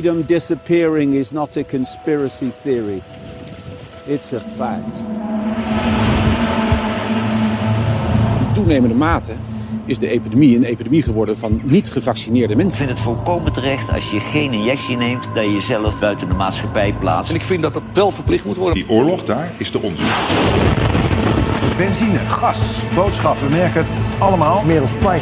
freedom disappearing is not a conspiracy theory. It's a fact. In toenemende mate is de epidemie een epidemie geworden van niet gevaccineerde mensen. Ik vind het volkomen terecht als je geen injectie neemt... dat je jezelf buiten de maatschappij plaatst. En ik vind dat dat wel verplicht moet worden. Die oorlog daar is de onze. Benzine, gas, boodschappen, we merken het allemaal. Meer dan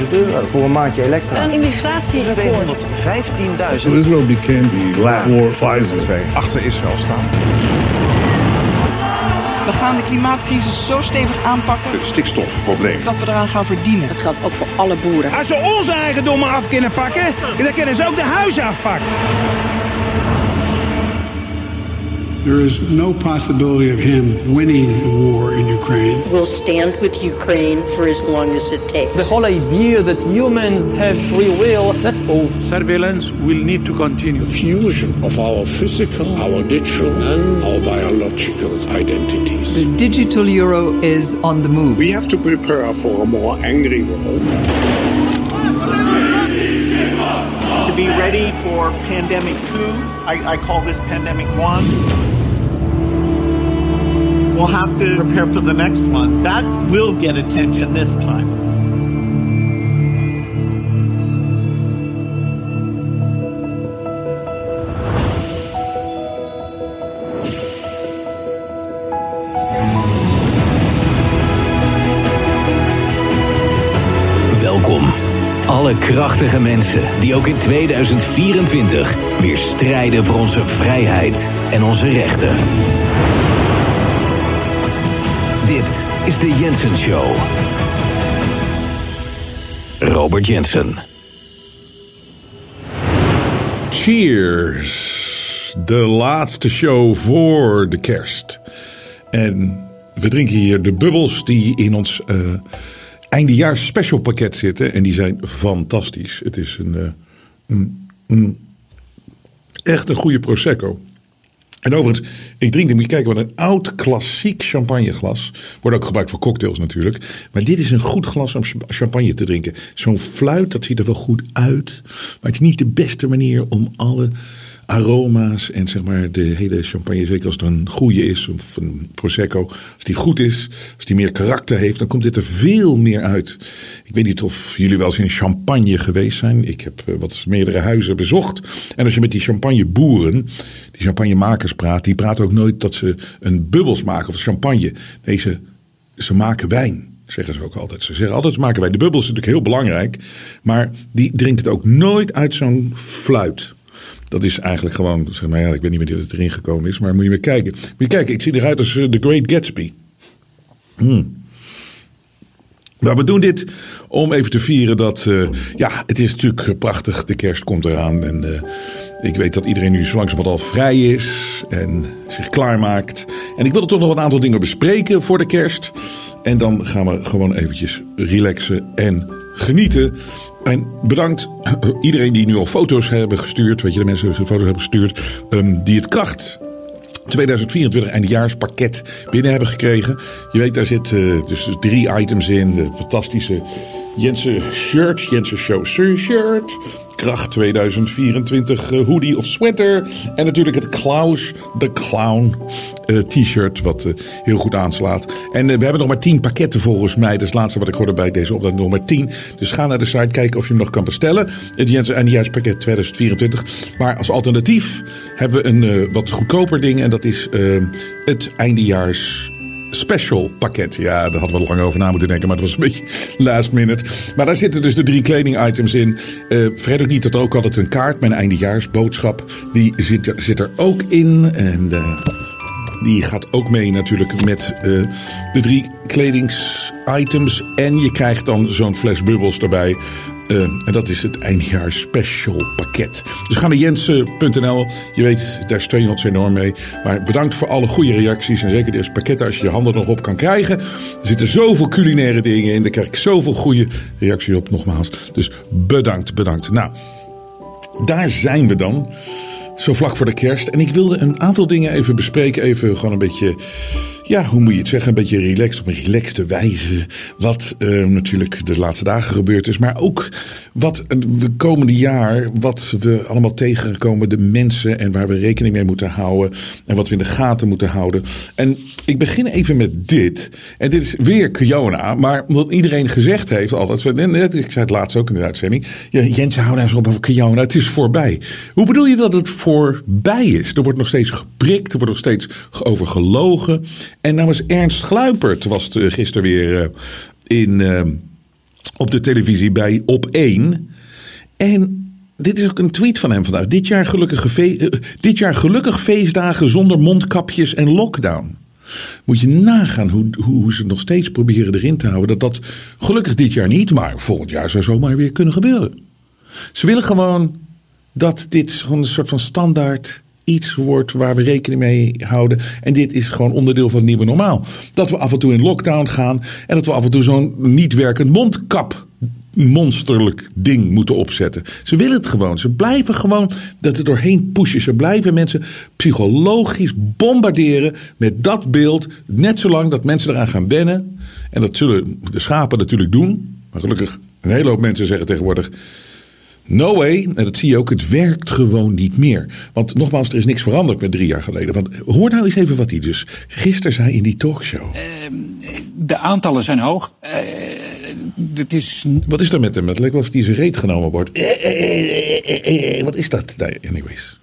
50.000 euro voor een maandje elektra. Een immigratierecord. 215.000. Israel became the lab for Pfizer. Achter Israël staan. We gaan de klimaatcrisis zo stevig aanpakken Het stikstofprobleem. dat we eraan gaan verdienen. Dat geldt ook voor alle boeren. Als ze onze eigendommen af kunnen pakken, dan kunnen ze ook de huizen afpakken. There is no possibility of him winning the war in Ukraine. We'll stand with Ukraine for as long as it takes. The whole idea that humans have free will, that's old. Surveillance will need to continue. Fusion of our physical, our digital, and our biological identities. The digital euro is on the move. We have to prepare for a more angry world. To be ready for pandemic two. I, I call this pandemic one. We'll have to prepare for the next one. That will get attention this time. Krachtige mensen die ook in 2024 weer strijden voor onze vrijheid en onze rechten. Dit is de Jensen Show. Robert Jensen. Cheers. De laatste show voor de kerst. En we drinken hier de bubbels die in ons uh, eindejaars special pakket zitten. En die zijn fantastisch. Het is een, uh, een, een echt een goede Prosecco. En overigens, ik drink hem, moet je kijken, wat een oud klassiek champagneglas. Wordt ook gebruikt voor cocktails natuurlijk. Maar dit is een goed glas om champagne te drinken. Zo'n fluit, dat ziet er wel goed uit. Maar het is niet de beste manier om alle aroma's en zeg maar de hele champagne, zeker als het een goede is, of een prosecco, als die goed is, als die meer karakter heeft, dan komt dit er veel meer uit. Ik weet niet of jullie wel eens in champagne geweest zijn. Ik heb uh, wat meerdere huizen bezocht. En als je met die champagneboeren, die champagnemakers praat, die praten ook nooit dat ze een bubbels maken of champagne. Nee, ze, ze maken wijn zeggen ze ook altijd. Ze zeggen altijd, maken wij de bubbels, natuurlijk heel belangrijk. Maar die drinken het ook nooit uit zo'n fluit. Dat is eigenlijk gewoon, zeg maar, ik weet niet meer hoe het erin gekomen is, maar moet je maar kijken. Moet je kijken, ik zie eruit als uh, The Great Gatsby. Hmm. Nou, we doen dit om even te vieren dat, uh, ja, het is natuurlijk prachtig. De kerst komt eraan en ik weet dat iedereen nu zo langzamerhand al vrij is en zich klaarmaakt. En ik wil er toch nog een aantal dingen bespreken voor de kerst. En dan gaan we gewoon eventjes relaxen en genieten. En bedankt iedereen die nu al foto's hebben gestuurd. Weet je, de mensen die foto's hebben gestuurd. Um, die het kracht 2024 eindejaarspakket binnen hebben gekregen. Je weet, daar zit uh, dus drie items in. De fantastische Jensen shirt, Jensen Show shirt. Kracht 2024 uh, hoodie of sweater. En natuurlijk het Klaus de Clown uh, t-shirt, wat uh, heel goed aanslaat. En we hebben nog maar 10 pakketten volgens mij. Dat is laatste wat ik hoorde bij deze opdracht, nog maar 10. Dus ga naar de site kijken of je hem nog kan bestellen. Het Jensen eindejaarspakket 2024. Maar als alternatief hebben we een wat goedkoper ding. En dat is het eindejaars special pakket. Ja, daar hadden we lang over na moeten denken, maar het was een beetje last minute. Maar daar zitten dus de drie kleding items in. Uh, vergeet ook niet dat ook altijd een kaart, mijn eindejaarsboodschap, die zit zit er ook in. En uh, die gaat ook mee natuurlijk met uh, de drie kledingsitems. En je krijgt dan zo'n fles bubbels erbij. Uh, en dat is het eindejaars special pakket. Dus ga naar jensen.nl. Je weet, daar steun je ons enorm mee. Maar bedankt voor alle goede reacties. En zeker deze pakketten als je je handen nog op kan krijgen. Er zitten zoveel culinaire dingen in. Daar krijg ik zoveel goede reacties op nogmaals. Dus bedankt, bedankt. Nou, daar zijn we dan. Zo vlak voor de kerst. En ik wilde een aantal dingen even bespreken. Even gewoon een beetje ja, hoe moet je het zeggen, een beetje relaxed, op een relaxte wijze. Wat uh, natuurlijk de laatste dagen gebeurd is. Maar ook wat het komende jaar, wat we allemaal tegenkomen, de mensen en waar we rekening mee moeten houden. En wat we in de gaten moeten houden. En ik begin even met dit. En dit is weer Kiona. Maar omdat iedereen gezegd heeft altijd, ik zei het laatst ook in de uitzending. Ja, Jens, hou nou eens op over Kiona. Het is voorbij. Hoe bedoel je dat het voorbij is? Er wordt nog steeds geprikt, er wordt nog steeds over gelogen. En namens Ernst Gluipert was het eh, gisteren weer uh, in, uh, op de televisie bij Op 1. En dit is ook een tweet van hem vandaag. Dit jaar, gelukkige dit jaar gelukkig feestdagen zonder mondkapjes en lockdown. Moet je nagaan hoe, hoe, hoe, ze nog steeds proberen erin te houden. Dat dat gelukkig dit jaar niet, maar volgend jaar zou zomaar weer kunnen gebeuren. Ze willen gewoon dat dit gewoon een soort van standaard iets wordt waar we rekening mee houden. En dit is gewoon onderdeel van het nieuwe normaal. Dat we af en toe in lockdown gaan en dat we af en toe zo'n niet werkend mondkap monsterlijk ding moeten opzetten. Ze willen het gewoon. Ze blijven gewoon dat er doorheen pushen. Ze blijven mensen psychologisch bombarderen met dat beeld. Net zolang dat mensen eraan gaan wennen. En dat zullen de schapen natuurlijk doen. Maar gelukkig, een hele hoop mensen zeggen tegenwoordig. No way, en dat zie je ook, het werkt gewoon niet meer. Want nogmaals, er is niks veranderd met drie jaar geleden. Want hoor nou eens even wat hij dus gisteren zei in die talkshow. Uh, de aantallen zijn hoog. Uh, dit is... Wat is er met hem? Het lijkt wel of hij zijn reet genomen wordt. Uh, wat is dat? Nee, anyways.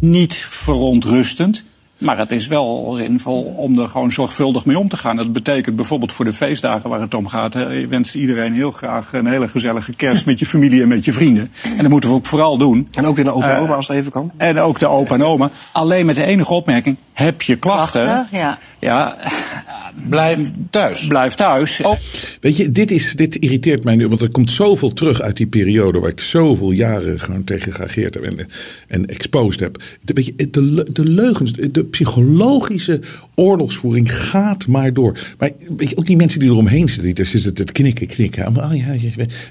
Niet verontrustend. Maar het is wel zinvol om er gewoon zorgvuldig mee om te gaan. Dat betekent bijvoorbeeld voor de feestdagen waar het om gaat. Je wenst iedereen heel graag een hele gezellige kerst met je familie en met je vrienden. En dat moeten we ook vooral doen. En ook in de opa en oma als het even kan. En ook de opa en oma. Alleen met de enige opmerking. Heb je klachten? klachten ja. ja. Blijf thuis. Blijf thuis. Oh. Weet je, dit, is, dit irriteert mij nu. Want er komt zoveel terug uit die periode waar ik zoveel jaren gewoon tegen geageerd heb en, en exposed heb. Weet je, de, de leugens, de psychologische oorlogsvoering gaat maar door. Maar weet je, ook die mensen die eromheen zitten, die zitten te knikken, knikken. Oh,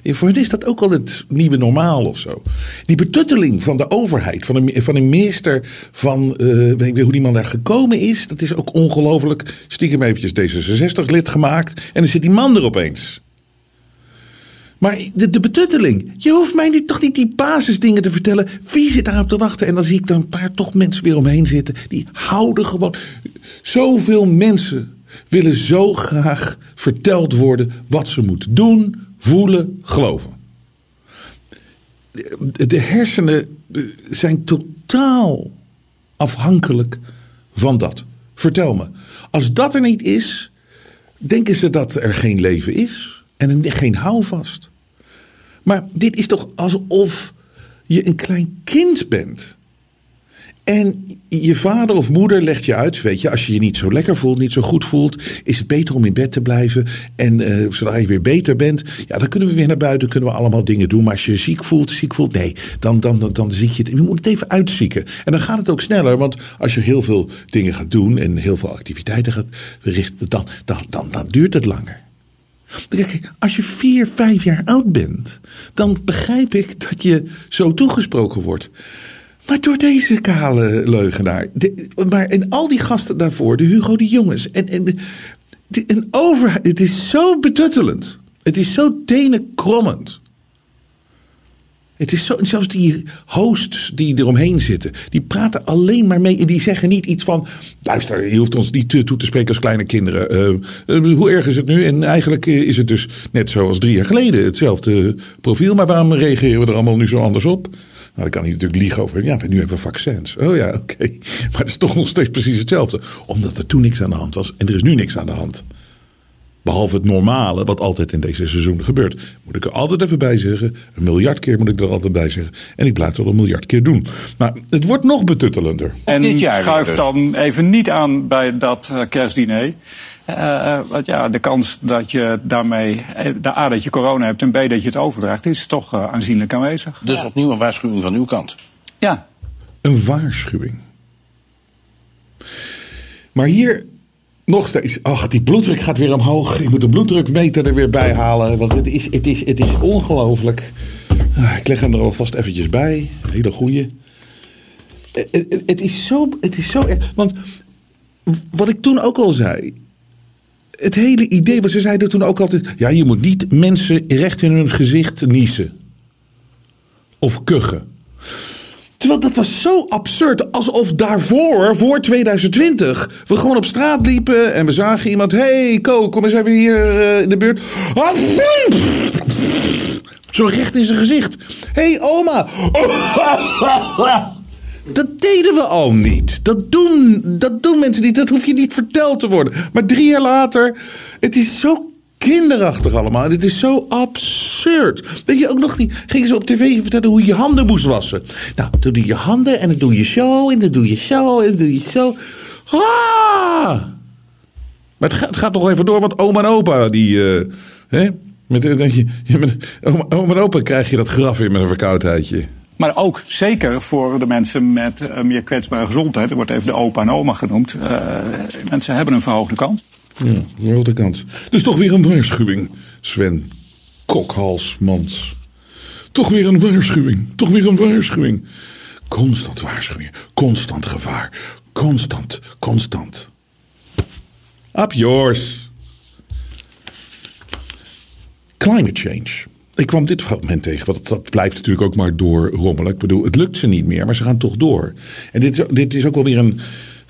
ja, voor hen is dat ook al het nieuwe normaal of zo. Die betutteling van de overheid, van een, van een minister, van uh, weet ik hoe die man daar gekomen is, dat is ook ongelooflijk. Stiekem eventjes D66-lid gemaakt en dan zit die man er opeens. Maar de, de, betutteling. Je hoeft mij niet, toch niet die basisdingen te vertellen. Wie zit daarop te wachten? En dan zie ik dan een paar toch mensen weer omheen zitten. Die houden gewoon. Zoveel mensen willen zo graag verteld worden wat ze moeten doen, voelen, geloven. De, de hersenen eh, zijn totaal afhankelijk van dat. Vertel me. Als dat er niet is, denken ze dat er geen leven is en geen houvast. Maar dit is toch alsof je een klein kind bent. En je vader of moeder legt je uit, weet je, als je je niet zo lekker voelt, niet zo goed voelt, is het beter om in bed te blijven. En uh, zodra je weer beter bent, ja, dan kunnen we weer naar buiten, kunnen we allemaal dingen doen. Maar als je ziek voelt, ziek voelt, nee, dan, dan, dan, dan zie je het. Je moet het even uitzieken. En dan gaat het ook sneller, want als je heel veel dingen gaat doen en heel veel activiteiten gaat verrichten, dan, dan, dan, dan duurt het langer. Als je vier, vijf jaar oud bent, dan begrijp ik dat je zo toegesproken wordt. Maar door deze kale leugenaar. Maar en al die gasten daarvoor, de Hugo de Jongens. En, en, de, het is zo betuttelend. Het is zo tenenkrommend. Het is zo, zelfs die hosts die eromheen zitten, die praten alleen maar mee en die zeggen niet iets van: luister, je hoeft ons niet toe te spreken als kleine kinderen. Uh, hoe erg is het nu? En eigenlijk is het dus net zoals drie jaar geleden hetzelfde profiel, maar waarom reageren we er allemaal nu zo anders op? Nou, dan kan hij natuurlijk liegen over. Ja, nu hebben we vaccins. Oh ja, oké. Maar het is toch nog steeds precies hetzelfde. Omdat er toen niks aan de hand was en er is nu niks aan de hand. Behalve het normale, wat altijd in deze seizoen gebeurt. Moet ik er altijd even bij zeggen. Een miljard keer moet ik er altijd bij zeggen. En ik blijf het wel een miljard keer doen. Maar het wordt nog betuttelender. En dit jaar schuif dus. dan even niet aan bij dat uh, kerstdiner. Uh, want ja, de kans dat je daarmee, de A, dat je corona hebt en B, dat je het overdraagt, is toch uh, aanzienlijk aanwezig. Dus opnieuw een waarschuwing van uw kant? Ja. Een waarschuwing. Maar hier nog steeds. Ach, die bloeddruk gaat weer omhoog. Ik moet de bloeddrukmeter er weer bij halen. Want het is, het is, het is ongelooflijk. Ah, ik leg hem er alvast eventjes bij. Hele goeie. Het, het, het, is zo, het is zo erg. Want wat ik toen ook al zei. Het hele idee, wat ze zeiden toen ook altijd. Ja, je moet niet mensen recht in hun gezicht niezen. Of kuchen. Terwijl dat was zo absurd. Alsof daarvoor, voor 2020, we gewoon op straat liepen en we zagen iemand. hey, Ko, kom eens even hier uh, in de buurt. Zo recht in zijn gezicht. hey, oma. Dat deden we al niet. Dat doen, dat doen mensen niet. Dat hoef je niet verteld te worden. Maar drie jaar later, het is zo kinderachtig allemaal. Het is zo absurd. Weet je ook nog niet? Gingen ze op tv vertellen hoe je je handen moest wassen. Nou, dan doe je je handen en dan doe je zo en dan doe je zo en dan doe je zo. Ah! Maar het gaat, nog even door, want oma en opa, die. Uh, hè? Met, met, met, oma, en opa krijg je dat graf weer met een verkoudheidje. Maar ook zeker voor de mensen met uh, meer kwetsbare gezondheid. Er wordt even de opa en oma genoemd. Mensen hebben een verhoogde kans. Ja, verhoogde kans. Dus toch weer een waarschuwing, Sven Kokhalsmans. Toch weer een waarschuwing. Toch weer een waarschuwing. Constant waarschuwingen. Constant gevaar. Constant, constant. Up yours. Climate change. Ik kwam dit fragment tegen, want dat blijft natuurlijk ook maar doorrommelen. Ik bedoel, het lukt ze niet meer, maar ze gaan toch door. En dit, dit is ook wel weer een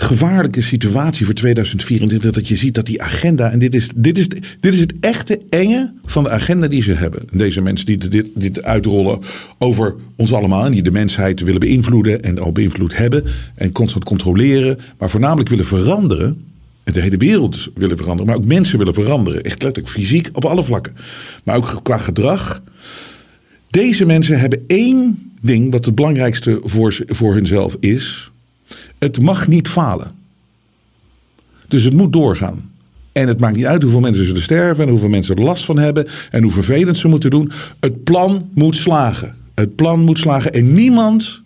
gevaarlijke situatie voor 2024. Dat je ziet dat die agenda, en dit is, dit is, dit is het echte enge van de agenda die ze hebben. Deze mensen die dit, dit uitrollen over ons allemaal. En die de mensheid willen beïnvloeden en al beïnvloed hebben. En constant controleren, maar voornamelijk willen veranderen de hele wereld willen veranderen, maar ook mensen willen veranderen. Echt letterlijk fysiek op alle vlakken. Maar ook qua gedrag. Deze mensen hebben één ding wat het belangrijkste voor, voor hunzelf is. Het mag niet falen. Dus het moet doorgaan. En het maakt niet uit hoeveel mensen zullen sterven en hoeveel mensen er last van hebben en hoe vervelend ze moeten doen. Het plan moet slagen. Het plan moet slagen en niemand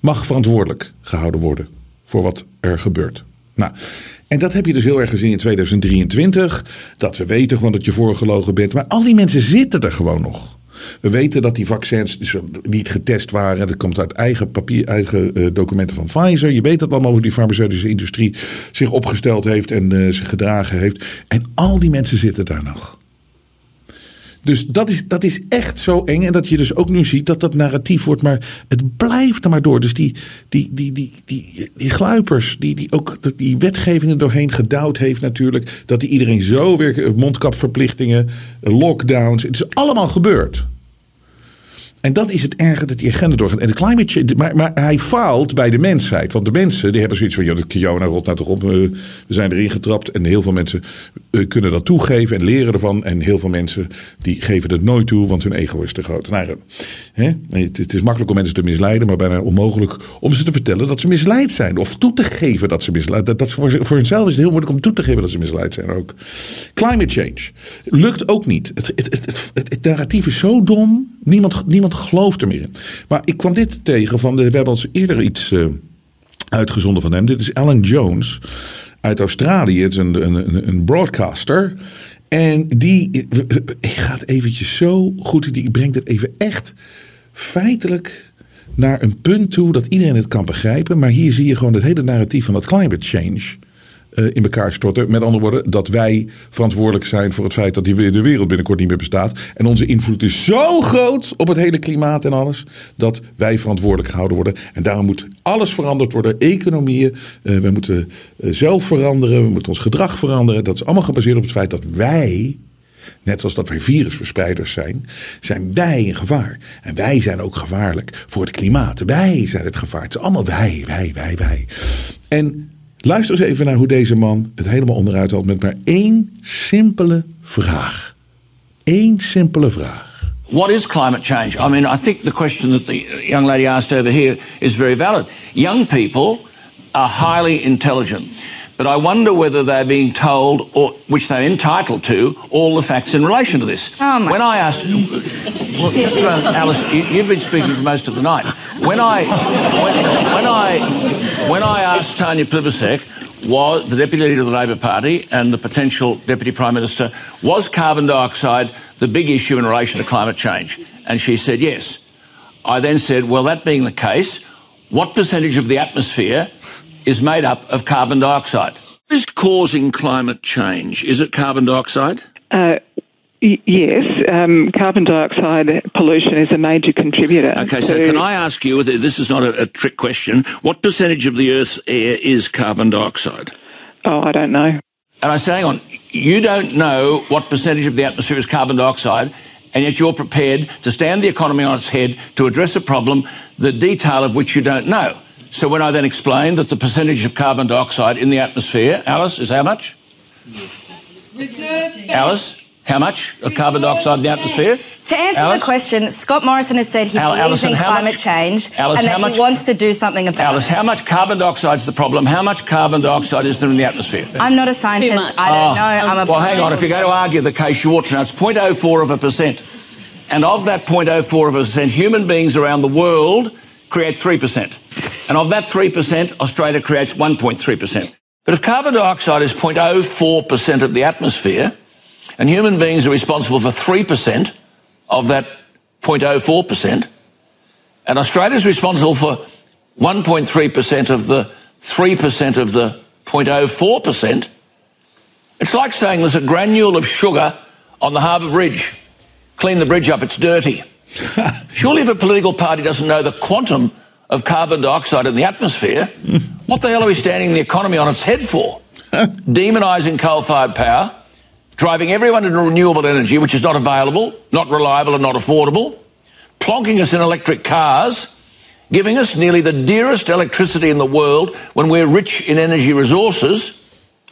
mag verantwoordelijk gehouden worden voor wat er gebeurt. Nou, en dat heb je dus heel erg gezien in 2023. Dat we weten gewoon dat je voorgelogen bent. Maar al die mensen zitten er gewoon nog. We weten dat die vaccins dus niet getest waren. Dat komt uit eigen papier, eigen uh, documenten van Pfizer. Je weet dat allemaal hoe die farmaceutische industrie zich opgesteld heeft en uh, zich gedragen heeft. En al die mensen zitten daar nog. Dus dat is, dat is echt zo eng. En dat je dus ook nu ziet dat dat narratief wordt. Maar het blijft er maar door. Dus die, die, die, die, die, die gluipers, die, die ook die wetgeving er doorheen gedouwd heeft natuurlijk. Dat die iedereen zo weer mondkapverplichtingen, lockdowns. Het is allemaal gebeurd. En dat is het erge dat die agenda doorgaat. En de climate change, maar, maar hij faalt bij de mensheid. Want de mensen die hebben zoiets van: ja, de Kiona rot nou toch op. We zijn erin getrapt. En heel veel mensen uh, kunnen dat toegeven en leren ervan. En heel veel mensen die geven het nooit toe, want hun ego is te groot. Nou, hè? Het, is makkelijk om mensen te misleiden, maar bijna onmogelijk om ze te vertellen dat ze misleid zijn. Of toe te geven dat ze misleid zijn. Dat, dat voor, voor hunzelf is het heel moeilijk om toe te geven dat ze misleid zijn ook. Climate change lukt ook niet. Het, het, het, het narratief is zo dom. Niemand, niemand gelooft er meer in. Maar ik kwam dit tegen van. De, we hebben al eerder iets uh, uitgezonden van hem. Dit is Alan Jones uit Australië. Het is een, een, een broadcaster. En die gaat eventjes zo goed. Die brengt het even echt feitelijk naar een punt toe dat iedereen het kan begrijpen. Maar hier zie je gewoon het hele narratief van dat climate change uh, in elkaar storten. Met andere woorden, dat wij verantwoordelijk zijn voor het feit dat die, de wereld binnenkort niet meer bestaat. En onze invloed is zo groot op het hele klimaat en alles, dat wij verantwoordelijk gehouden worden. En daarom moet alles veranderd worden. Economieën, uh, we moeten uh, zelf veranderen, we moeten ons gedrag veranderen. Dat is allemaal gebaseerd op het feit dat wij Net zoals dat wij virusverspreiders zijn, zijn wij een gevaar. En wij zijn ook gevaarlijk voor het klimaat. Wij zijn het gevaar. Het is allemaal wij, wij, wij, wij. En Luister eens even naar hoe deze man het helemaal onderuit haalt met maar één simpele vraag. Eén simpele vraag. What is climate change? I mean, I think the question that the young lady asked over here is very valid. Young people are highly intelligent. But I wonder whether they're being told, or which they're entitled to, all the facts in relation to this. Oh my when I asked, well, just about Alice, you, have been speaking for most of the night. When I, when, when I, when I asked Tanya Plibersek, was the deputy leader of the Labor Party and the potential deputy prime minister, was carbon dioxide the big issue in relation to climate change? And she said yes. I then said, well, that being the case, what percentage of the atmosphere is made up of carbon dioxide. What is causing climate change? Is it carbon dioxide? Uh, y- yes, um, carbon dioxide pollution is a major contributor. Okay, so to- can I ask you, this is not a, a trick question, what percentage of the Earth's air is carbon dioxide? Oh, I don't know. And I say, hang on, you don't know what percentage of the atmosphere is carbon dioxide, and yet you're prepared to stand the economy on its head to address a problem, the detail of which you don't know. So when I then explain that the percentage of carbon dioxide in the atmosphere, Alice, is how much? Alice, how much of carbon dioxide in the atmosphere? To answer Alice? the question, Scott Morrison has said he Al- believes Alison, in how climate much- change Alice, and how that much- he wants to do something about Alice, how much carbon dioxide is the problem? How much carbon dioxide is there in the atmosphere? I'm not a scientist. I don't Oh, know. I'm a well, hang on. If you're going to argue the case, you ought to know it's 0.04 of a percent. And of that 0.04 of a percent, human beings around the world create 3%. And of that 3%, Australia creates 1.3%. But if carbon dioxide is 0.04% of the atmosphere, and human beings are responsible for 3% of that 0.04%, and Australia is responsible for 1.3% of the 3% of the 0.04%, it's like saying there's a granule of sugar on the Harbour Bridge. Clean the bridge up, it's dirty. Surely, if a political party doesn't know the quantum of carbon dioxide in the atmosphere, what the hell are we standing the economy on its head for? Demonising coal fired power, driving everyone into renewable energy, which is not available, not reliable, and not affordable, plonking us in electric cars, giving us nearly the dearest electricity in the world when we're rich in energy resources,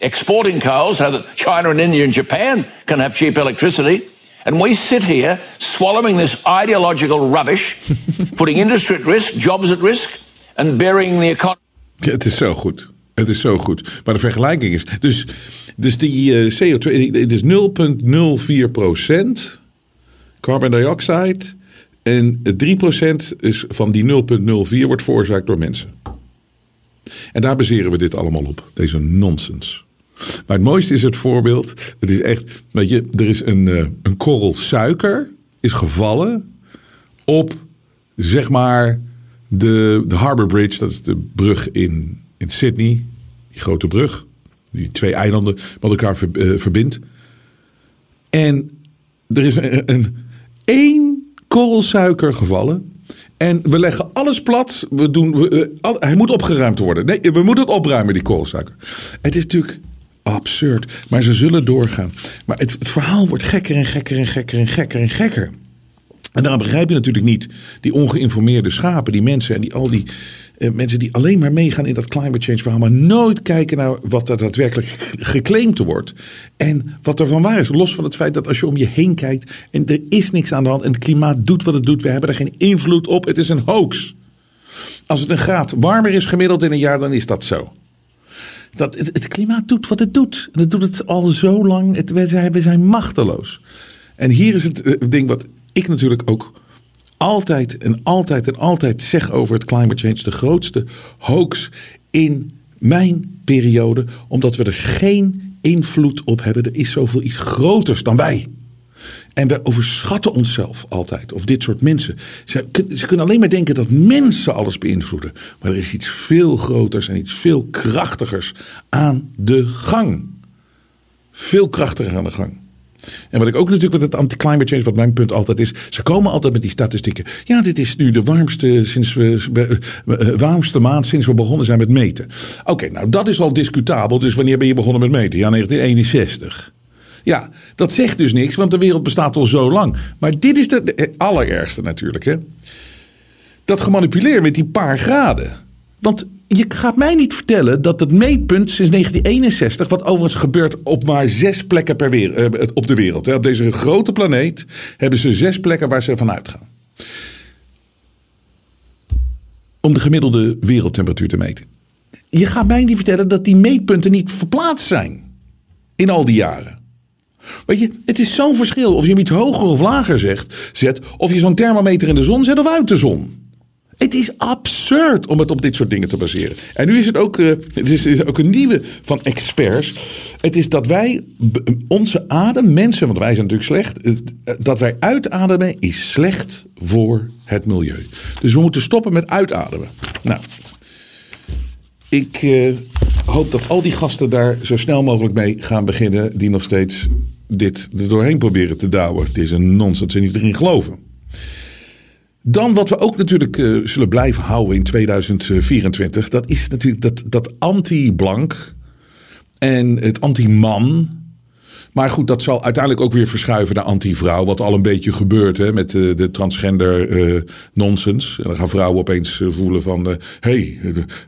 exporting coal so that China and India and Japan can have cheap electricity. And we sit here swallowing this ideological rubbish, putting industry at risk, jobs at risk, and burying the economy. Ja, het is zo goed. Het is zo goed. Maar de vergelijking is. Dus, dus die eh, CO2. Het is 0,04 procent carbon dioxide. En 3 procent is van die 0,04 wordt veroorzaakt door mensen. En daar baseren we dit allemaal op. Deze nonsens. Maar het mooiste is het voorbeeld. Het is echt. Weet je, er is een, eh, een korrel suiker. Is gevallen. Op zeg maar. De, de Harbour Bridge. Dat is de brug in, in Sydney. Die grote brug. Die twee eilanden met elkaar eh, verbindt. En er is een, een één korrel suiker gevallen. En we leggen alles plat. We doen, we, eh, hij moet opgeruimd worden. Nee, we moeten het opruimen, die koolsuiker. Het is natuurlijk absurd. Maar ze zullen doorgaan. Maar het, het verhaal wordt gekker en gekker en gekker en gekker en gekker. En daarom begrijp je natuurlijk niet die ongeïnformeerde schapen, die mensen en die, al die eh, mensen die alleen maar meegaan in dat climate change verhaal, maar nooit kijken naar wat er daadwerkelijk ge- geclaimd wordt en wat er van waar is. Los van het feit dat als je om je heen kijkt en er is niks aan de hand en het klimaat doet wat het doet, we hebben er geen invloed op, het is een hoax. Als het een graad warmer is gemiddeld in een jaar, dan is dat zo. Dat, het, klimaat doet wat het doet. En het doet het al zo lang. Het, we, zijn, we zijn machteloos. En hier is het eh, ding wat ik natuurlijk ook altijd en altijd en altijd zeg over het climate change. De grootste hoax in mijn periode. Omdat we er geen invloed op hebben. Er is zoveel iets groters dan wij. En we overschatten onszelf altijd, of dit soort mensen. Ze, ze kunnen alleen maar denken dat mensen alles beïnvloeden. Maar er is iets veel groters en iets veel krachtigers aan de gang. Veel krachtiger aan de gang. En wat ik ook natuurlijk met het anti-climate change, wat mijn punt altijd is. Ze komen altijd met die statistieken. Ja, dit is nu de warmste, sinds we, eh, eh, warmste maand sinds we begonnen zijn met meten. Oké, nou dat is al discutabel. Dus wanneer ben je begonnen met meten? Ja, 1961. Ja, dat zegt dus niks, want de wereld bestaat al zo lang. Maar dit is de, de allerergste natuurlijk. Hè? Dat gemanipuleerd met die paar graden. Want je gaat mij niet vertellen dat het meetpunt sinds 1961, wat overigens gebeurt op maar zes plekken per weer, eh, op de wereld. Op deze grote planeet hebben ze zes plekken waar ze van uitgaan. Om de gemiddelde wereldtemperatuur te meten. Je gaat mij niet vertellen dat die meetpunten niet verplaatst zijn. In al die jaren. Weet je, het is zo'n verschil of je hem iets hoger of lager zegt, zet. Of je zo'n thermometer in de zon zet of uit de zon. Het is absurd om het op dit soort dingen te baseren. En nu is het ook, eh, het is, is ook een nieuwe van experts. Het is dat wij onze adem, mensen, want wij zijn natuurlijk slecht. eh, Dat wij uitademen is slecht voor het milieu. Dus we moeten stoppen met uitademen. Nou, ik, eh, hoop dat al die gasten daar zo snel mogelijk mee gaan beginnen. Die nog steeds dit er doorheen proberen te douwen. Het is een nonsens ze niet erin geloven. Dan wat we ook natuurlijk eh, zullen blijven houden in 2024. Dat is natuurlijk dat, dat anti-blank en het anti-man. Maar goed, dat zal uiteindelijk ook weer verschuiven naar anti-vrouw. Wat al een beetje gebeurt hè, met de, de transgender eh, nonsens. En dan gaan vrouwen opeens eh, voelen van... hé, hey,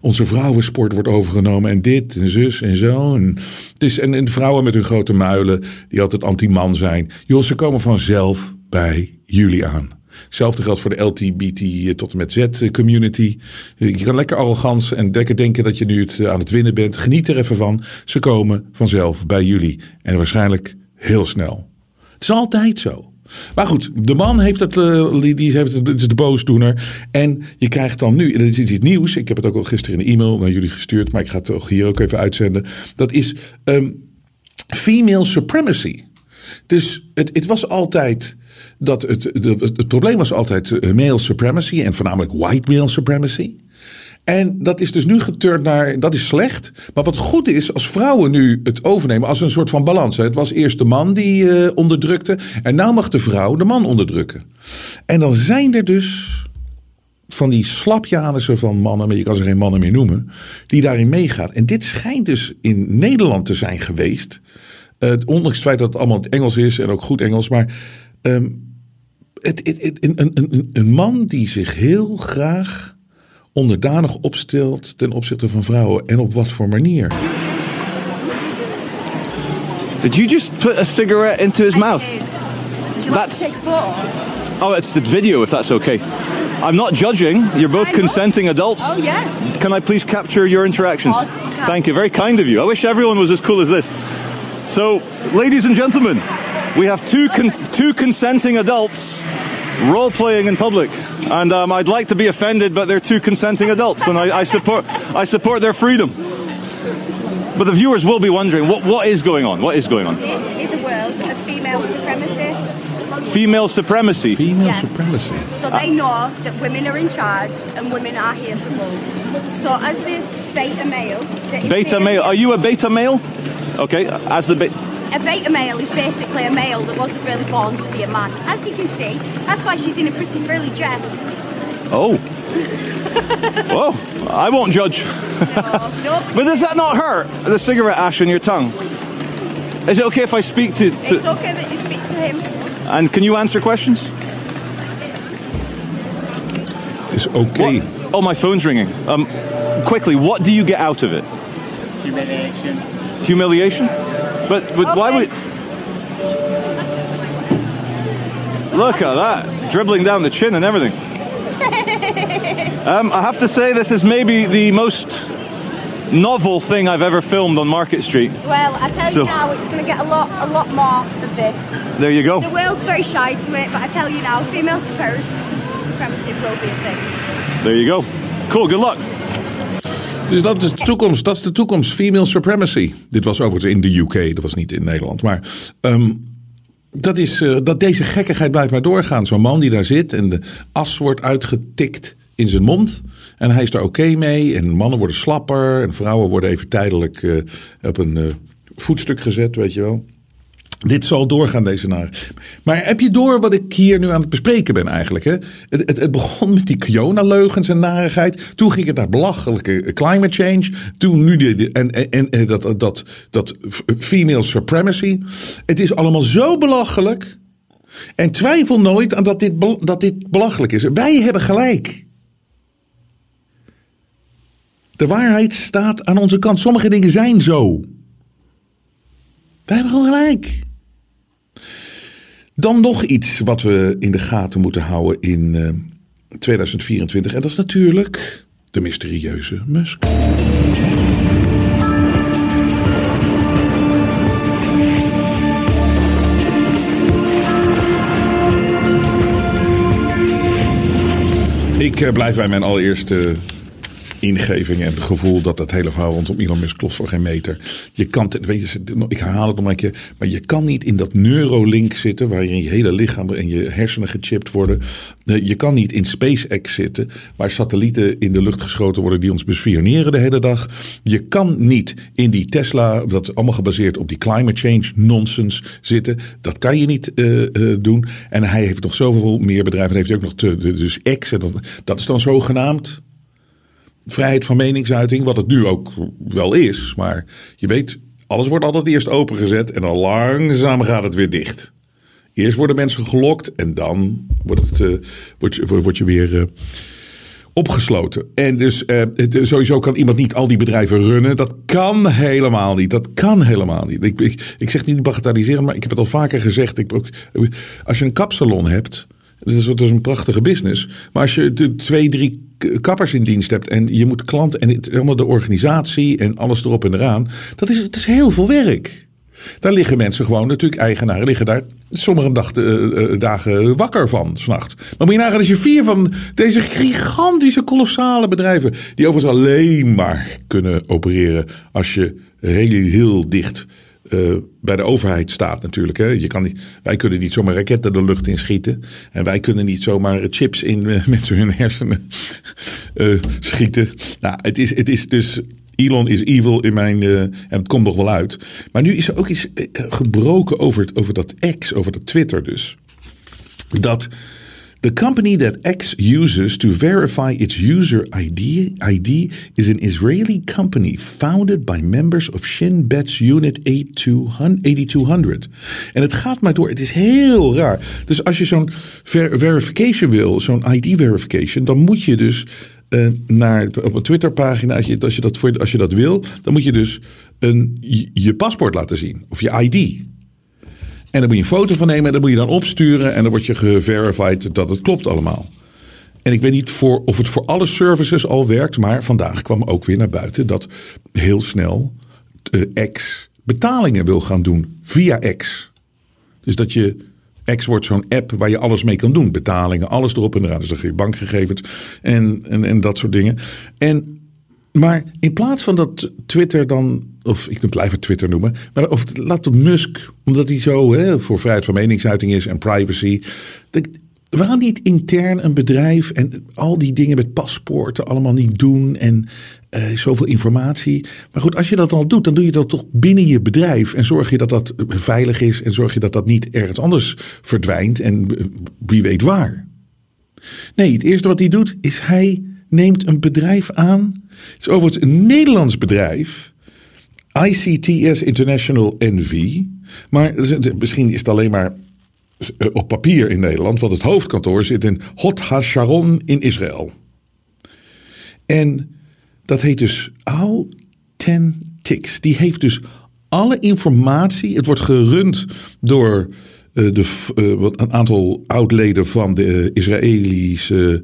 onze vrouwensport wordt overgenomen en dit en zus en zo. En, het is, en, en vrouwen met hun grote muilen die altijd anti-man zijn. Joh, ze komen vanzelf bij jullie aan. Hetzelfde geldt voor de LGBT tot en met Z community. Je kan lekker arrogant en lekker denken dat je nu het aan het winnen bent. Geniet er even van. Ze komen vanzelf bij jullie. En waarschijnlijk heel snel. Het is altijd zo. Maar goed, de man heeft het, eh, die heeft het, de boosdoener. En je krijgt dan nu, dit is iets nieuws. Ik heb het ook al gisteren in een e-mail naar jullie gestuurd. Maar ik ga het toch hier ook even uitzenden. Dat is um, female supremacy. Dus het, het was altijd dat het, het, probleem was altijd eh, male supremacy en voornamelijk white male supremacy. En dat is dus nu geturnd naar, dat is slecht. Maar wat goed is, als vrouwen nu het overnemen als een soort van balans. Het was eerst de man die uh, onderdrukte. En nu mag de vrouw de man onderdrukken. En dan zijn er dus van die slapjanissen van mannen, maar je kan ze geen mannen meer noemen, die daarin meegaat. En dit schijnt dus in Nederland te zijn geweest. Uh, ondanks het feit dat het allemaal Engels is en ook goed Engels. Maar um, het, het, het, een, een, een man die zich heel graag onderdanig opstelt ten opzichte van vrouwen. En op wat voor manier. Did you just put a cigarette into his mouth? That's. Oh, it's the video, if that's okay. I'm not judging. You're both consenting adults. Oh, yeah. Can I please capture your interactions? Thank you. Very kind of you. I wish everyone was as cool as this. So, ladies and gentlemen, we have two con- two consenting adults role playing in public, and um, I'd like to be offended, but they're two consenting adults, and I, I support I support their freedom. But the viewers will be wondering what what is going on. What is going on? This is a world of female supremacy. Female supremacy. Female Yeah. supremacy. So they know that women are in charge and women are here to rule. So as the beta male, that is Beta male. Are you a beta male? Okay, as the beta. A beta male is basically a male that wasn't really born to be a man. As you can see, that's why she's in a pretty frilly dress. Oh. Whoa, I won't judge. No, but does that not hurt? The cigarette ash on your tongue? Is it okay if I speak to. to It's okay that you speak to him. and can you answer questions? It's okay. Oh, my phone's ringing. Um, quickly, what do you get out of it? Humiliation. Humiliation? But, but why would. Look at that. Dribbling down the chin and everything. Um, I have to say, this is maybe the most novel thing I've ever filmed on Market Street. Well, I tell So- you now, it's going to get a lot, a lot more of this. There you go. The world's very shy to it, but I tell you now, female supremacy, supremacy will be a thing. There you go. Cool, good luck. Dus dat is de toekomst. Dat is de toekomst. Female supremacy. Dit was overigens in de UK. Dat was niet in Nederland. Maar ehm, dat is, eh, dat deze gekkigheid blijft maar doorgaan. Zo'n man die daar zit en de as wordt uitgetikt in zijn mond. En hij is daar oké mee. En mannen worden slapper. En vrouwen worden even tijdelijk eh, op een eh, voetstuk gezet, weet je wel. Dit zal doorgaan, deze naar. Maar heb je door wat ik hier nu aan het bespreken ben eigenlijk? Hè? Het, het, begon met die Kiona-leugens en narigheid. Toen ging het naar belachelijke climate change. Toen nu die- en, en, en, en dat, dat, dat female supremacy. Het is allemaal zo belachelijk. En twijfel nooit aan dat dit, dat dit belachelijk is. Wij hebben gelijk. De waarheid staat aan onze kant. Sommige dingen zijn zo. Wij hebben gewoon gelijk. Dan nog iets wat we in de gaten moeten houden in eh, 2024. En dat is natuurlijk de mysterieuze Musk. Ik eh, blijf bij mijn allereerste ingeving en het gevoel dat dat hele verhaal rondom Elon Musk klopt voor geen meter. Je kan, weet je, ik herhaal het nog een keer, maar je kan niet in dat Neuralink zitten waarin je hele lichaam en je hersenen gechipt worden. Je kan niet in SpaceX zitten waar satellieten in de lucht geschoten worden die ons bespioneren de hele dag. Je kan niet in die Tesla, dat allemaal gebaseerd op die climate change nonsense zitten. Dat kan je niet eh, eh, doen. En hij heeft nog zoveel meer bedrijven. Heeft hij ook nog te, dus X. En dat, dat is dan zogenaamd vrijheid van meningsuiting, wat het nu ook wel is. Maar je weet, alles wordt altijd eerst opengezet en dan langzaam gaat het weer dicht. Eerst worden mensen gelokt en dan wordt, het, eh, wordt, je- wordt je weer eh, opgesloten. En dus eh, sowieso kan iemand niet al die bedrijven runnen. Dat kan helemaal niet. Dat kan helemaal niet. Ik, ik, zeg niet bagatelliseren, maar ik heb het al vaker gezegd. Ik, als je een kapsalon hebt, dat is, dat is een prachtige business. Maar als je de twee, drie kappers in dienst hebt en je moet klanten en helemaal de organisatie en alles erop en eraan, dat is, dat is heel veel werk. Daar liggen mensen gewoon, natuurlijk eigenaren, liggen daar sommige eh, eh, dagen wakker van, s'nachts. Maar moet je nagaan als je vier van deze gigantische, kolossale bedrijven, die overigens alleen maar kunnen opereren als je heel, heel dicht eh, bij de overheid staat natuurlijk. Hè. Je kan niet, wij kunnen niet zomaar raketten de lucht in schieten. En wij kunnen niet zomaar chips in eh, mensen hun hersenen eh, schieten. Nou, het is, het is dus... Elon is evil in mijn... eh, en het komt nog wel uit. Maar nu is er ook iets eh, gebroken over, het, over dat X, over dat Twitter dus. Dat the company that X uses to verify its user ID, ID is an Israeli company founded by members of Shin Bet's Unit 8200. En het gaat maar door. Het is heel raar. Dus als je zo'n ver- verification wil, zo'n ID verification, dan moet je dus eh, naar op een Twitterpagina, als je, als, je dat als je dat wil, dan moet je dus een, je paspoort laten zien of je ID. En daar moet je een foto van nemen en dat moet je dan opsturen en dan word je geverified dat het klopt allemaal. En ik weet niet voor, of het voor alle services al werkt, maar vandaag kwam ook weer naar buiten dat heel snel eh, X betalingen wil gaan doen via X. Dus dat je X wordt zo'n app waar je alles mee kan doen. Betalingen, alles erop en eraan. Dus dan je bankgegevens en, en, en dat soort dingen. En, maar in plaats van dat Twitter dan, of ik blijf het Twitter noemen, maar of laat het Musk, omdat hij zo hè, voor vrijheid van meningsuiting is en privacy. Dat, waarom niet intern een bedrijf en al die dingen met paspoorten allemaal niet doen en eh, zoveel informatie. Maar goed, als je dat al doet, dan doe je dat toch binnen je bedrijf en zorg je dat dat veilig is en zorg je dat dat niet ergens anders verdwijnt en eh, wie weet waar. Nee, het eerste wat hij doet is hij neemt een bedrijf aan. Het is overigens een Nederlands bedrijf. ICTS International NV. Maar misschien is het alleen maar eh, op papier in Nederland, want het hoofdkantoor zit in Hot HaSharon in Israël. En dat heet dus Authentics. Die heeft dus alle informatie. Het wordt gerund door eh, de, eh, wat een aantal oudleden van de Israëlische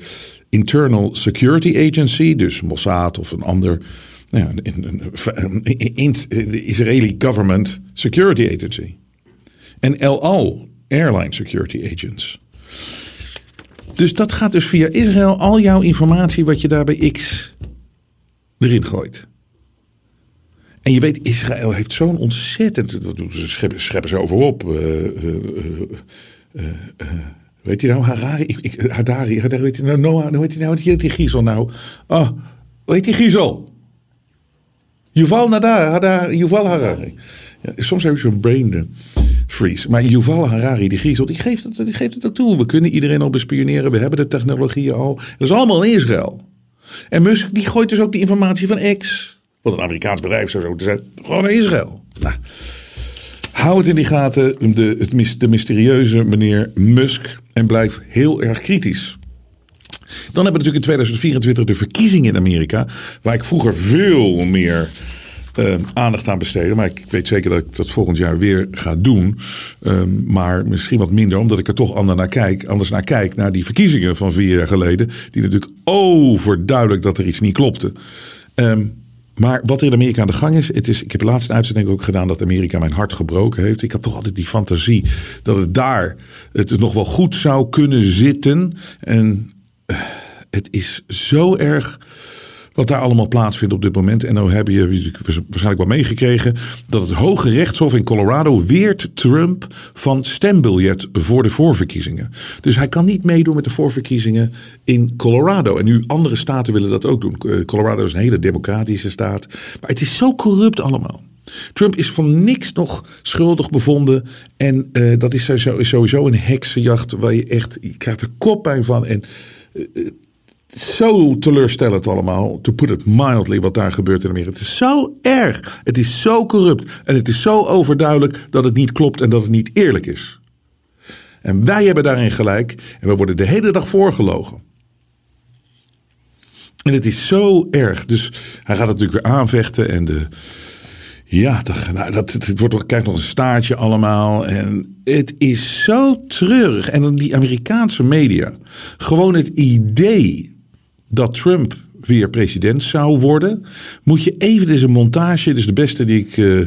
Internal Security Agency, dus Mossad of een ander. Nou ja, Government Security Agency. En El Al, Airline Security Agents. Dus dat gaat dus via Israël al jouw informatie wat je daar bij X erin gooit. En je weet, Israël heeft zo'n ontzettend. Dat scheppen, scheppen ze over op. eh, weet je nou, Harari? Ik, ik, Hadari, weet je nou, Noah, hoe hij nou? Hoe die Giezel nou? Oh, hoe heet die Giezel? Yuval Nadar, Hadar, Yuval Harari. Ja, soms heb ik zo'n brain eh, freeze. Maar Yuval Harari, die Giezel, die geeft, het, die geeft het toe. We kunnen iedereen al bespioneren. We hebben de technologieën al. Dat is allemaal in Israël. En Musk die gooit dus ook die informatie van X. Wat een Amerikaans bedrijf zou zo te zijn. Gewoon naar Israël. Nou, hou het in die gaten. De, het, de mysterieuze meneer Musk. En blijf heel erg kritisch. Dan hebben we natuurlijk in 2024 de verkiezingen in Amerika. Waar ik vroeger veel meer eh, aandacht aan besteedde. Maar ik weet zeker dat ik dat volgend jaar weer ga doen. Ehm, maar misschien wat minder, omdat ik er toch anders naar kijk. Anders naar kijk naar die verkiezingen van vier jaar geleden. Die natuurlijk overduidelijk dat er iets niet klopte. Ehm, maar wat er in Amerika aan de gang is, het is. Ik heb laatst een uitzending ook gedaan dat Amerika mijn hart gebroken heeft. Ik had toch altijd die fantasie dat het daar het nog wel goed zou kunnen zitten. En eh, het is zo erg wat daar allemaal plaatsvindt op dit moment. En nou heb je waarschijnlijk wel meegekregen dat het Hoge Rechtshof in Colorado weert Trump van stembiljet voor de voorverkiezingen. Dus hij kan niet meedoen met de voorverkiezingen in Colorado. En nu andere staten willen dat ook doen. Eh, Colorado is een hele democratische staat. Maar het is zo corrupt allemaal. Trump is van niks nog schuldig bevonden. En uh, dat is sowieso een heksenjacht waar je echt, je krijgt er koppijn van. En uh, zo teleurstellend allemaal, to put it mildly, wat daar gebeurt in Amerika. Het is zo erg, het is zo corrupt en het is zo overduidelijk dat het niet klopt en dat het niet eerlijk is. En wij hebben daarin gelijk en we worden de hele dag voorgelogen. En het is zo erg. Dus hij gaat het natuurlijk weer aanvechten en de, ja, dat, nou, dat, het wordt, krijgt nog een staartje allemaal. En het is zo treurig. En dan die Amerikaanse media. Gewoon het idee dat Trump weer president zou worden. Moet je even deze montage. Dit is de beste die ik uh, uh,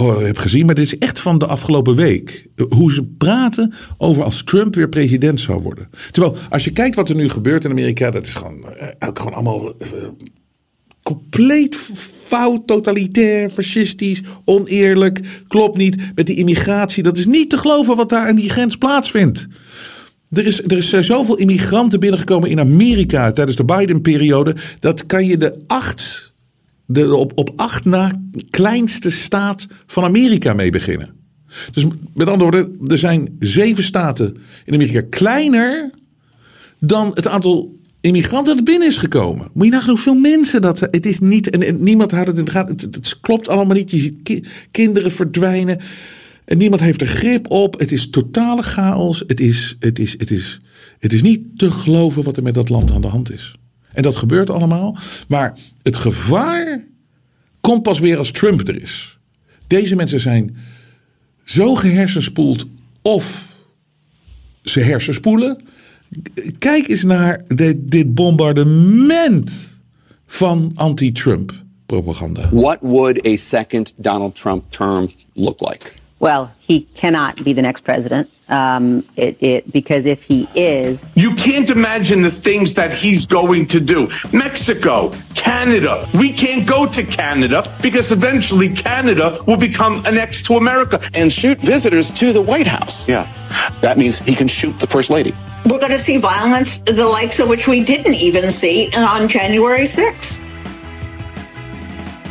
uh, heb gezien. Maar dit is echt van de afgelopen week. Hoe ze praten over als Trump weer president zou worden. Terwijl als je kijkt wat er nu gebeurt in Amerika. Dat is gewoon, gewoon allemaal compleet fout, totalitair, fascistisch, oneerlijk. Klopt niet met die immigratie. Dat is niet te geloven wat daar aan die grens plaatsvindt. Er is, er is zoveel immigranten binnengekomen in Amerika tijdens de Biden-periode. Dat kan je de acht, de op, op acht na kleinste staat van Amerika mee beginnen. Dus met andere woorden, er zijn zeven staten in Amerika kleiner dan het aantal immigranten er binnen is gekomen. Moet je nagaan hoeveel mensen dat Het is niet, en, niemand had het in de gaten. Het, klopt allemaal niet. Je ziet kinderen verdwijnen. En niemand heeft er grip op. Het is totale chaos. Het is, het, is, het, is, het is niet te geloven wat er met dat land aan de hand is. En dat gebeurt allemaal. Maar het gevaar komt pas weer als Trump er is. Deze mensen zijn zo gehersenspoeld of ze hersenspoelen. Kijk eens naar dit, dit bombardement van anti-Trump propaganda. What would a second Donald Trump term look like? Well, he cannot be the next president. Um, it, it, because if he is. You can't imagine the things that he's going to do. Mexico, Canada. We can't go to Canada because eventually Canada will become annexed to America. And shoot visitors to the White House. Yeah. That means he can shoot the First Lady. We're going to see violence, the likes of which we didn't even see on January 6th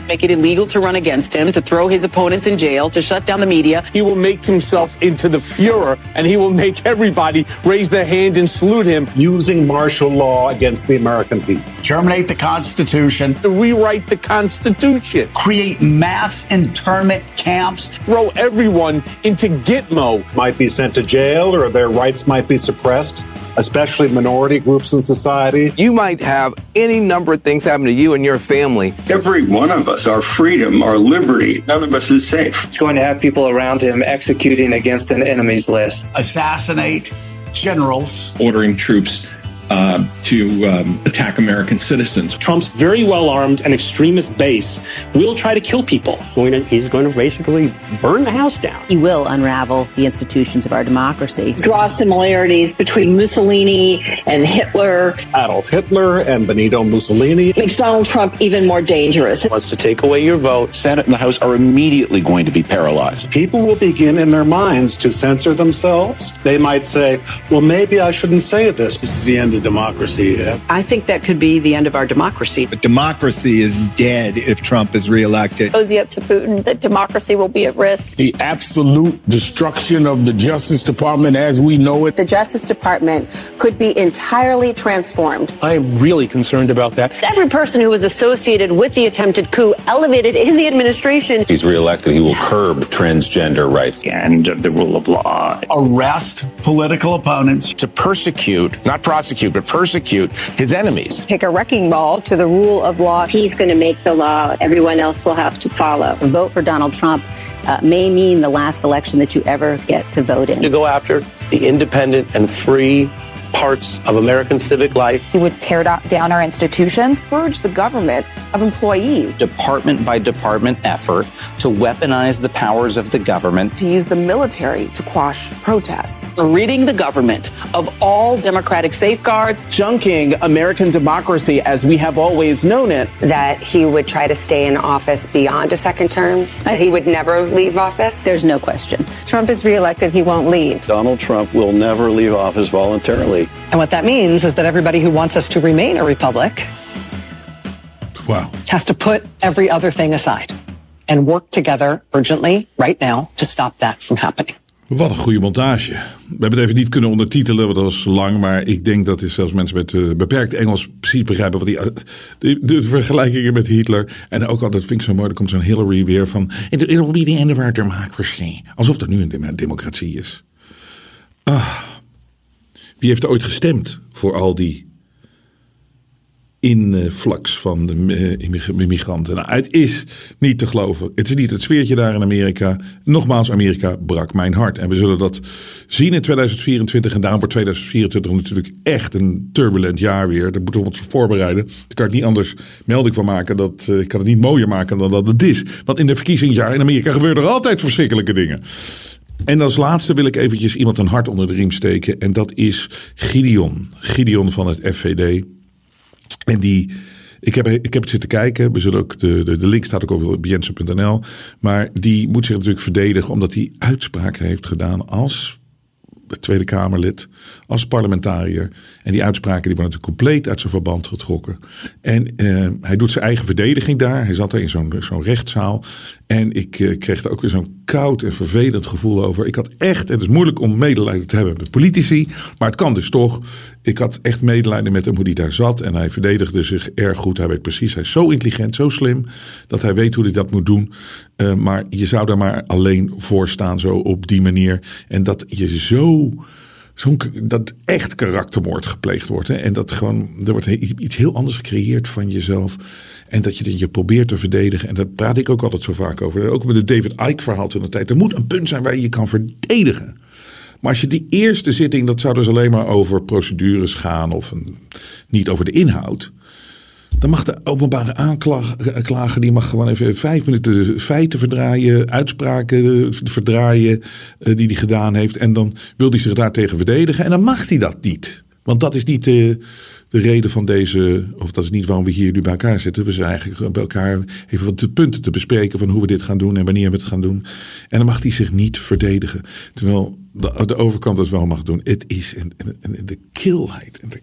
make it illegal to run against him, to throw his opponents in jail, to shut down the media. He will make himself into the Fuhrer, and he will make everybody raise their hand and salute him. Using martial law against the American people. Terminate the Constitution. To Rewrite the Constitution. Create mass internment camps. Throw everyone into Gitmo. Might be sent to jail or their rights might be suppressed especially minority groups in society. You might have any number of things happen to you and your family. Every one of us, our freedom, our liberty, none of us is safe. It's going to have people around him executing against an enemy's list. Assassinate generals. Ordering troops uh, to um, attack American citizens. Trump's very well armed and extremist base will try to kill people. Going to, he's going to basically burn the house down. He will unravel the institutions of our democracy. Draw similarities between Mussolini and Hitler. Adolf Hitler and Benito Mussolini. Makes Donald Trump even more dangerous. Wants to take away your vote. Senate and the House are immediately going to be paralyzed. People will begin in their minds to censor themselves. They might say, well, maybe I shouldn't say this. It's the end of democracy. I think that could be the end of our democracy. But democracy is dead if Trump is reelected. Cozy up to Putin that democracy will be at risk. The absolute destruction of the Justice Department as we know it. The Justice Department could be entirely transformed. I am really concerned about that. Every person who was associated with the attempted coup elevated in the administration. If he's reelected, he will curb transgender rights. And the rule of law. Arrest political opponents. To persecute, not prosecute, but persecute his enemies. Take a wrecking ball to the rule of law. He's going to make the law. Everyone else will have to follow. Vote for Donald Trump uh, may mean the last election that you ever get to vote in. To go after the independent and free parts of American civic life. He would tear down our institutions, purge the government of employees, department by department effort to weaponize the powers of the government, to use the military to quash protests, ridding the government of all democratic safeguards, junking American democracy as we have always known it. That he would try to stay in office beyond a second term, that he would never leave office. There's no question. Trump is reelected, he won't leave. Donald Trump will never leave office voluntarily. And what that means is that everybody who wants us to remain a republic wow. has to put every other thing aside and work together urgently right now to stop that from happening. Wat een goede montage. We hebben het even niet kunnen ondertitelen, want dat was lang. Maar ik denk dat zelfs mensen met uh, beperkt Engels precies begrijpen wat die, de, de, vergelijkingen met Hitler. En ook altijd vind ik zo mooi, er komt zo'n Hillary weer van. It'll be the end of our democracy. Alsof er nu een democratie is. Ah. Wie heeft ooit gestemd voor al die influx van de eh, immigranten. Nou, het is niet te geloven. Het is niet het sfeertje daar in Amerika. Nogmaals, Amerika brak mijn hart. En we zullen dat zien in 2024. En daarom wordt 2024 natuurlijk echt een turbulent jaar weer. Daar moeten we ons voorbereiden. Daar kan ik niet anders melding van maken. Dat, uh, ik kan het niet mooier maken dan dat het is. Want in de verkiezingsjaar in Amerika gebeuren er altijd verschrikkelijke dingen. En als laatste wil ik eventjes iemand een hart onder de riem steken. En dat is Gideon. Gideon van het FVD. En die, ik heb, ik heb het zitten kijken. We zullen ook de, de, link staat ook op jensen.nl. Maar die moet zich natuurlijk verdedigen omdat hij uitspraken heeft gedaan als Tweede Kamerlid, als parlementariër. En die uitspraken die worden natuurlijk compleet uit zijn verband getrokken. En uh, hij doet zijn eigen verdediging daar. Hij zat er in zo'n zo'n rechtszaal. En ik uh, kreeg er ook weer zo'n koud en vervelend gevoel over. Ik had echt, het is moeilijk om medelijden te hebben met politici, maar het kan dus toch. Ik had echt medelijden met hem hoe hij daar zat. En hij verdedigde zich erg goed. Hij weet precies, hij is zo intelligent, zo slim, dat hij weet hoe hij dat moet doen. Uh, maar je zou daar maar alleen voor staan, zo op die manier. En dat je zo zo'n dat echt karaktermoord gepleegd wordt. Hè? En dat gewoon, er wordt iets heel anders gecreëerd van jezelf. En dat je je probeert te verdedigen. En daar praat ik ook altijd zo vaak over. Ook met het David Icke verhaal toen de tijd. Er moet een punt zijn waar je je kan verdedigen. Maar als je die eerste zitting, dat zou dus alleen maar over procedures gaan. Of een, niet over de inhoud. Dan mag de openbare aanklager, die mag gewoon even vijf minuten feiten verdraaien, uitspraken verdraaien die hij gedaan heeft. En dan wil hij zich daartegen verdedigen. En dan mag hij dat niet. Want dat is niet de, de reden van deze, of dat is niet waarom we hier nu bij elkaar zitten. We zijn eigenlijk bij elkaar even wat punten te bespreken van hoe we dit gaan doen en wanneer we het gaan doen. En dan mag hij zich niet verdedigen. Terwijl de, de overkant het wel mag doen. Het is de kilheid en de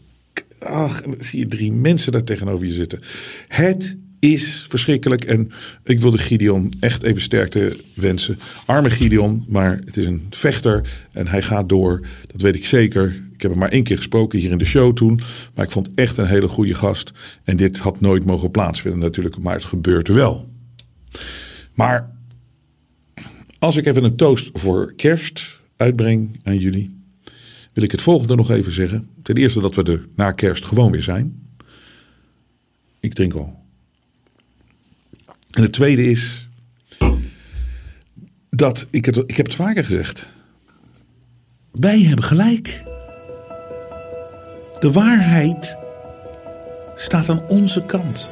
Ach, zie je drie mensen daar tegenover je zitten. Het is verschrikkelijk. En ik wil de Gideon echt even sterkte wensen. Arme Gideon, maar het is een vechter en hij gaat door. Dat weet ik zeker. Ik heb hem maar één keer gesproken hier in de show toen. Maar ik vond echt een hele goede gast. En dit had nooit mogen plaatsvinden natuurlijk, maar het gebeurt wel. Maar als ik even een toast voor kerst uitbreng aan jullie wil ik het volgende nog even zeggen. Ten eerste dat we er na kerst gewoon weer zijn. Ik drink al. En het tweede is dat ik, het, ik heb het vaker gezegd. Wij hebben gelijk. De waarheid staat aan onze kant.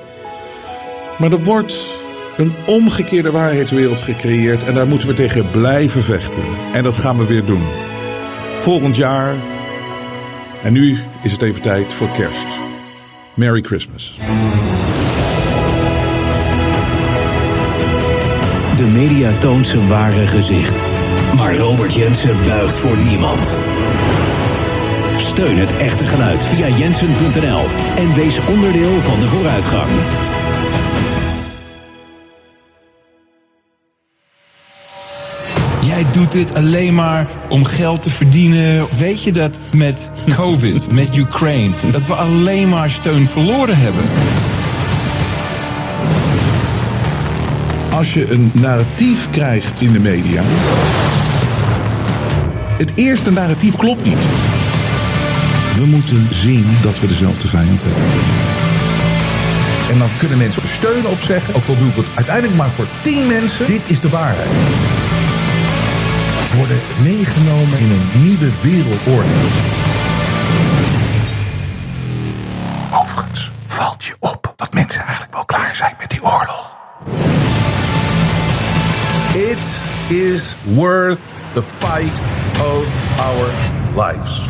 Maar er wordt een omgekeerde waarheidswereld gecreëerd en daar moeten we tegen blijven vechten. En dat gaan we weer doen volgend jaar. En nu is het even tijd voor kerst. Merry Christmas. De media toont zijn ware gezicht. Maar Robert Jensen buigt voor niemand. Steun het echte geluid via jensen.nl en wees onderdeel van de vooruitgang. Jij doet dit alleen maar om geld te verdienen. Weet je dat met COVID, met Ukraine, dat we alleen maar steun verloren hebben? Als je een narratief krijgt in de media. Het eerste narratief klopt niet. We moeten zien dat we dezelfde vijand hebben. En dan kunnen mensen steun opzeggen. Ook al doe ik het uiteindelijk maar voor tien mensen. Dit is de waarheid worden meegenomen in een nieuwe wereldorde. Overigens valt je op dat mensen eigenlijk wel klaar zijn met die oorlog. It is worth the fight of our lives.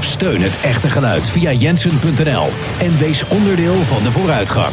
Steun het echte geluid via jensen.nl en wees onderdeel van de vooruitgang.